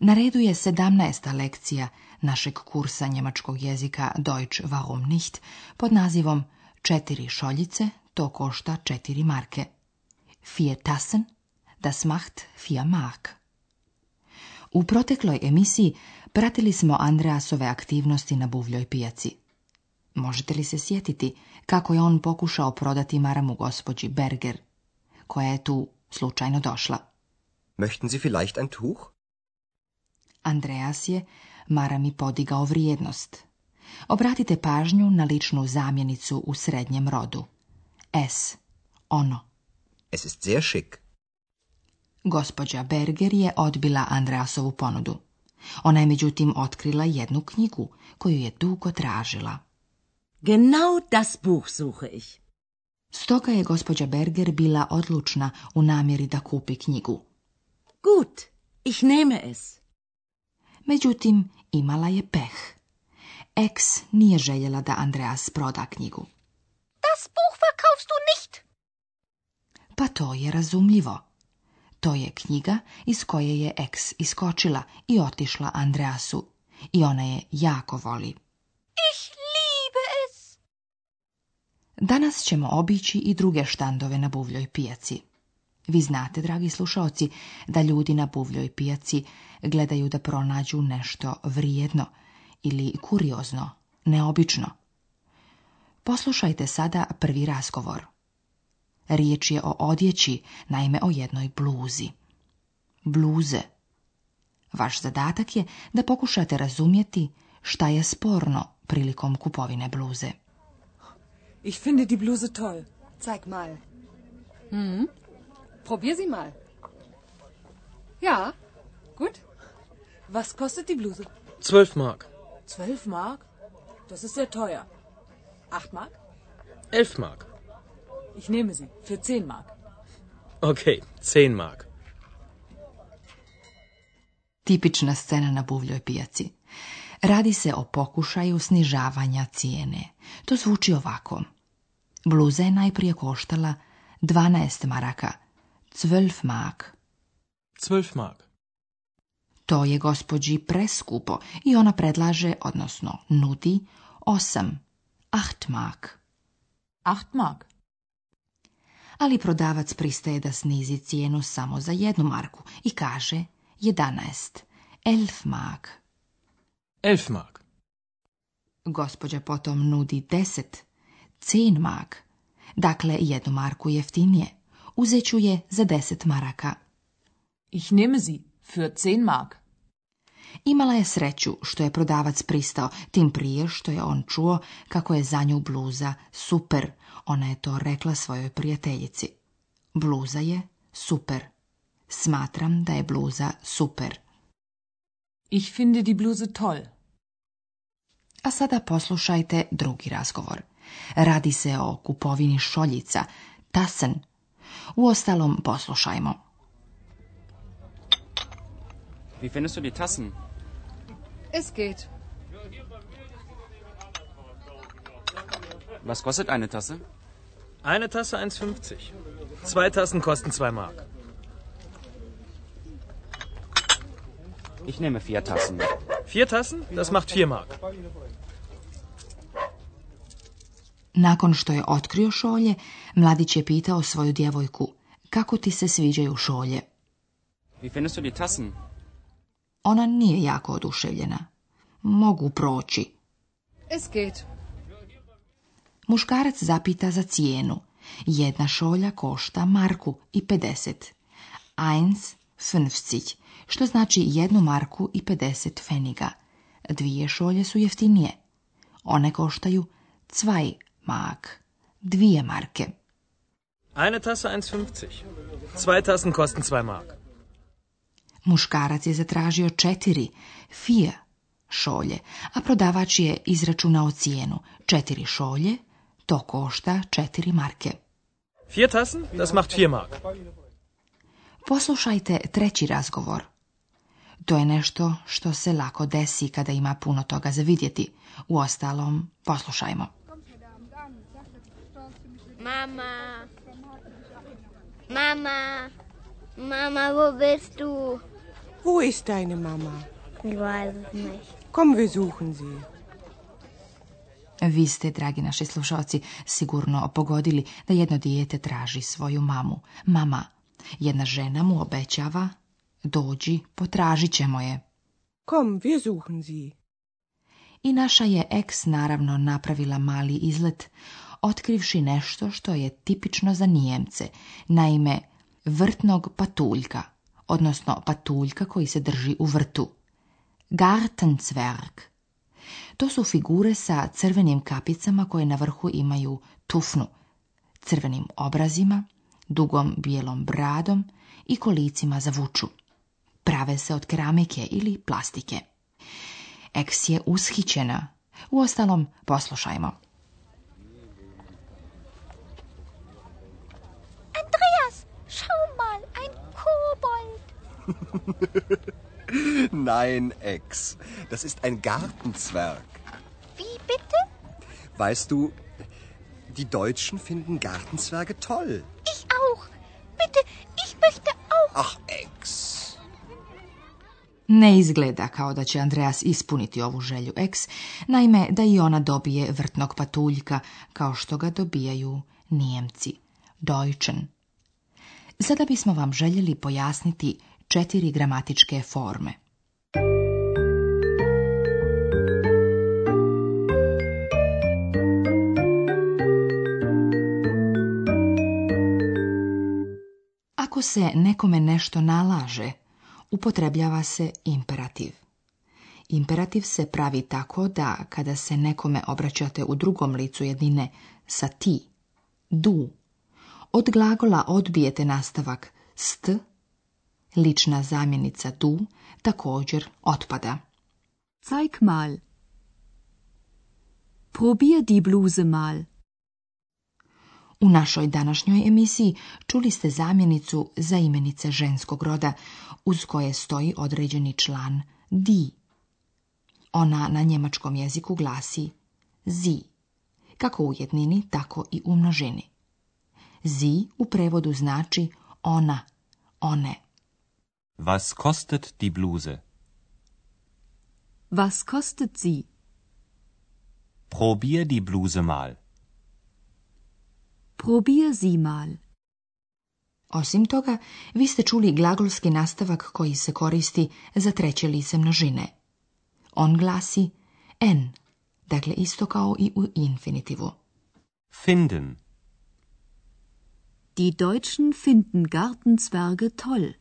Na redu je sedamnaesta lekcija našeg kursa njemačkog jezika Deutsch warum nicht pod nazivom Četiri šoljice, to košta četiri marke. Vier Tassen, das macht vier mark. U protekloj emisiji pratili smo Andreasove aktivnosti na buvljoj pijaci. Možete li se sjetiti kako je on pokušao prodati maramu gospođi Berger, koja je tu slučajno došla? Möchten Sie vielleicht ein Tuch? Andreas je marami podigao vrijednost. Obratite pažnju na ličnu zamjenicu u srednjem rodu. S. Ono. Es ist sehr schick. Gospođa Berger je odbila Andreasovu ponudu. Ona je međutim otkrila jednu knjigu koju je dugo tražila. Genau das Buch suche ich. Stoga je gospođa Berger bila odlučna u namjeri da kupi knjigu. Gut, ich nehme es. Međutim, imala je peh. Eks nije željela da Andreas proda knjigu. Das Buch verkaufst du nicht. Pa to je razumljivo. To je knjiga iz koje je Ex iskočila i otišla Andreasu. I ona je jako voli. Ich liebe es. Danas ćemo obići i druge štandove na buvljoj pijaci. Vi znate, dragi slušaoci, da ljudi na buvljoj pijaci gledaju da pronađu nešto vrijedno ili kuriozno, neobično. Poslušajte sada prvi razgovor. Riječ je o odjeći, naime o jednoj bluzi. Bluze. Vaš zadatak je da pokušate razumjeti šta je sporno prilikom kupovine bluze. Ich finde die Bluse toll. Zeig mal. Mhm. Probier sie mal. Ja, gut. Was kostet die Bluse? Zwölf Mark. Zwölf Mark? Das ist sehr teuer. Acht Mark? Elf Mark. Ich nehme sie für zehn Mark. Okay, zehn Mark. Tipična scena na buvljoj pijaci. Radi se o pokušaju snižavanja cijene. To zvuči ovako. Bluza je najprije koštala 12 maraka – 12 mark. mark. To je gospođi preskupo i ona predlaže, odnosno nudi, osam. 8 mark. mark. Ali prodavac pristaje da snizi cijenu samo za jednu marku i kaže 11, Elf mark. 11 mark. Gospođa potom nudi deset. 10 mark. Dakle, jednu marku jeftinije uzet je za deset maraka. Ich nehme sie für mark. Imala je sreću što je prodavac pristao, tim prije što je on čuo kako je za nju bluza super. Ona je to rekla svojoj prijateljici. Bluza je super. Smatram da je bluza super. Ich finde die bluse toll. A sada poslušajte drugi razgovor. Radi se o kupovini šoljica, tasen. Uostalom, poslušajmo. Wie findest du die Tassen? Es geht. Was kostet eine Tasse? Eine Tasse 1,50. Zwei Tassen kosten 2 Mark. Ich nehme vier Tassen. Vier Tassen? Das macht 4 Mark. Nakon što je otkrio šolje, mladić je pitao svoju djevojku, kako ti se sviđaju šolje? Ona nije jako oduševljena. Mogu proći. Muškarac zapita za cijenu. Jedna šolja košta marku i 50. Eins, fünfzig, što znači jednu marku i 50 feniga. Dvije šolje su jeftinije. One koštaju cvaj Mark. Dvije marke. Eine Tasse 1,50. Zwei Tassen kosten 2 Mark. Muškarac je zatražio četiri, fije šolje, a prodavač je izračunao cijenu. Četiri šolje, to košta četiri marke. Vier Tassen, das macht vier Mark. Poslušajte treći razgovor. To je nešto što se lako desi kada ima puno toga za vidjeti. U ostalom, poslušajmo. Mama. Mama. Mama, wo bist du? Wo ist deine Mama? Ich weiß es nicht. Komm, suchen sie. Vi ste, dragi naši slušalci, sigurno pogodili da jedno dijete traži svoju mamu. Mama, jedna žena mu obećava, dođi, potražit ćemo je. Kom, wir suchen I naša je eks naravno napravila mali izlet otkrivši nešto što je tipično za Nijemce, naime vrtnog patuljka, odnosno patuljka koji se drži u vrtu. Gartenzwerg. To su figure sa crvenim kapicama koje na vrhu imaju tufnu, crvenim obrazima, dugom bijelom bradom i kolicima za vuču. Prave se od keramike ili plastike. Eks je ushićena. Uostalom, poslušajmo. Nein, Ex. Das ist ein Gartenzwerg. Wie bitte? Weißt du, die Deutschen finden Gartenzwerge toll. Ich auch. Bitte, ich möchte auch. Ach, Ex. Ne izgleda kao da će Andreas ispuniti ovu želju Ex, naime da i ona dobije vrtnog patuljka, kao što ga dobijaju Nijemci, Deutschen. Sada bismo vam željeli pojasniti četiri gramatičke forme. Ako se nekome nešto nalaže, upotrebljava se imperativ. Imperativ se pravi tako da kada se nekome obraćate u drugom licu jedine sa ti, du, od glagola odbijete nastavak st lična zamjenica du također otpada. Zeig mal. Probier die bluse mal. U našoj današnjoj emisiji čuli ste zamjenicu za imenice ženskog roda, uz koje stoji određeni član di. Ona na njemačkom jeziku glasi zi, kako u jednini, tako i u množini. Zi u prevodu znači ona, one. Was kostet die Bluse? Was kostet sie? Probier die Bluse mal. Probier sie mal. Osim toga, vi ste čuli glagolski nastavak koji se koristi za treće lice množine. On glasi en, dakle isto kao i u infinitivu. Finden. Die Deutschen finden Gartenzwerge toll.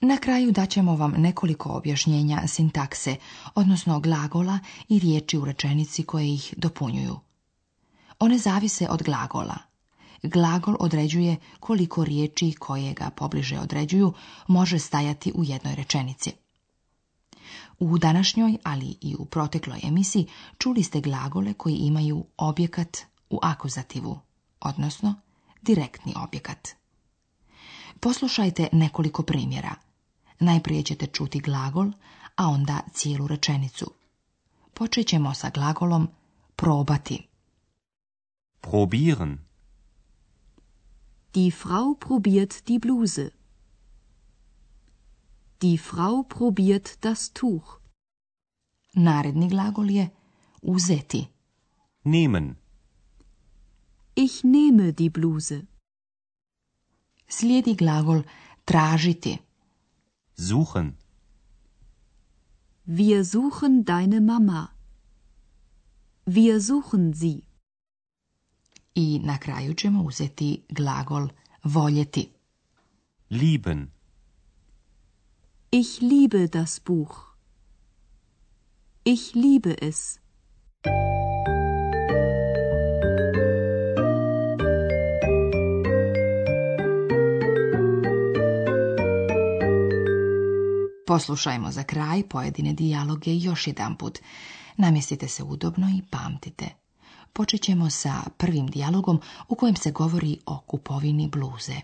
Na kraju daćemo vam nekoliko objašnjenja sintakse, odnosno glagola i riječi u rečenici koje ih dopunjuju. One zavise od glagola. Glagol određuje koliko riječi koje ga pobliže određuju može stajati u jednoj rečenici. U današnjoj, ali i u protekloj emisiji, čuli ste glagole koji imaju objekat u akuzativu, odnosno direktni objekat. Poslušajte nekoliko primjera. Najprije ćete čuti glagol, a onda cijelu rečenicu. Počet ćemo sa glagolom probati. Probieren. Die Frau probiert die Bluse. Die Frau probiert das Tuch. Naredni glagol je uzeti. Nehmen. Ich nehme die Bluse. Slijedi glagol tražiti suchen. Wir suchen deine Mama. Wir suchen sie. I na kraju ćemo uzeti glagol voljeti. Lieben. Ich liebe das Buch. Ich liebe es. Poslušajmo za kraj pojedine dijaloge još jedanput. Namjestite se udobno i pamtite. Počet ćemo sa prvim dijalogom u kojem se govori o kupovini bluze.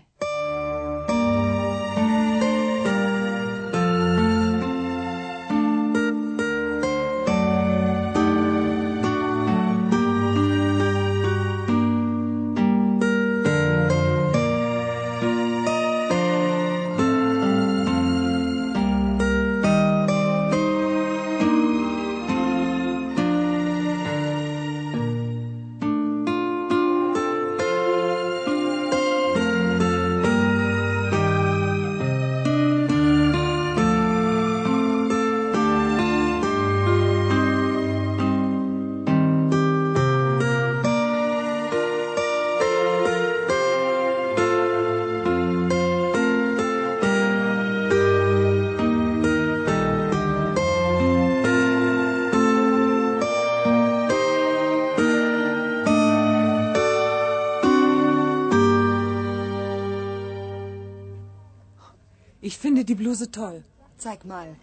finde die Bluse toll. Zeig mal.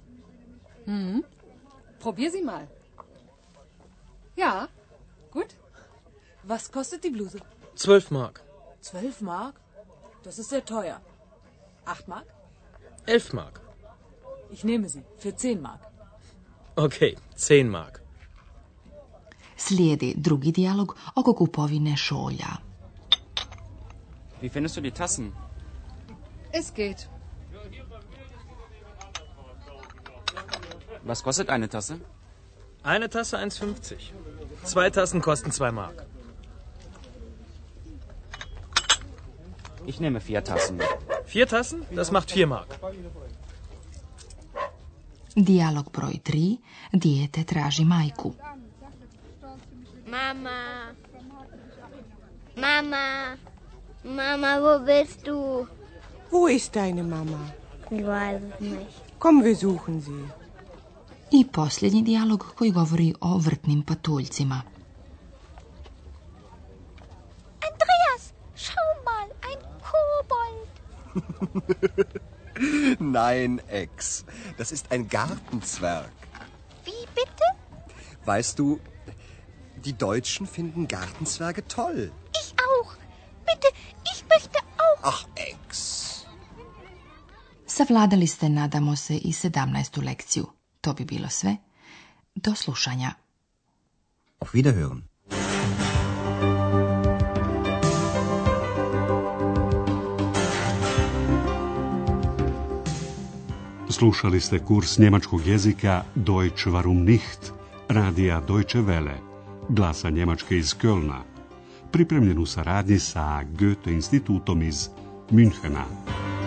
Mhm. Probier sie mal. Ja, gut. Was kostet die Bluse? Zwölf Mark. Zwölf Mark? Das ist sehr teuer. Acht Mark? Elf Mark. Ich nehme sie für zehn Mark. Okay, zehn Mark. Slijedi drugi dialog oko kupovine šolja. Wie findest du die Tassen? Es geht. Was kostet eine Tasse? Eine Tasse 1,50. Zwei Tassen kosten 2 Mark. Ich nehme vier Tassen. Vier Tassen? Das macht 4 Mark. Dialog broj 3. Diete traži majku. Mama. Mama. Mama, wo bist du? Wo ist deine Mama? Ich weiß es nicht. Komm, wir suchen sie. I posljednji dijalog koji govori o vrtnim patuljcima. Andreas, schau mal, ein Kobold. Nein, Ex, das ist ein Gartenzwerg. Wie bitte? Weißt du, die Deutschen finden Gartenzwerge toll. Ich auch. Bitte, ich möchte auch. Ach, Ex. Savladali ste, nadamo se, i 17. lekciju. To bi bilo sve. Do slušanja. Auf Wiederhören. Slušali ste kurs njemačkog jezika Deutsch warum nicht, radija Deutsche Welle, glasa Njemačke iz Kölna, pripremljen u saradnji sa Goethe institutom iz Münchena.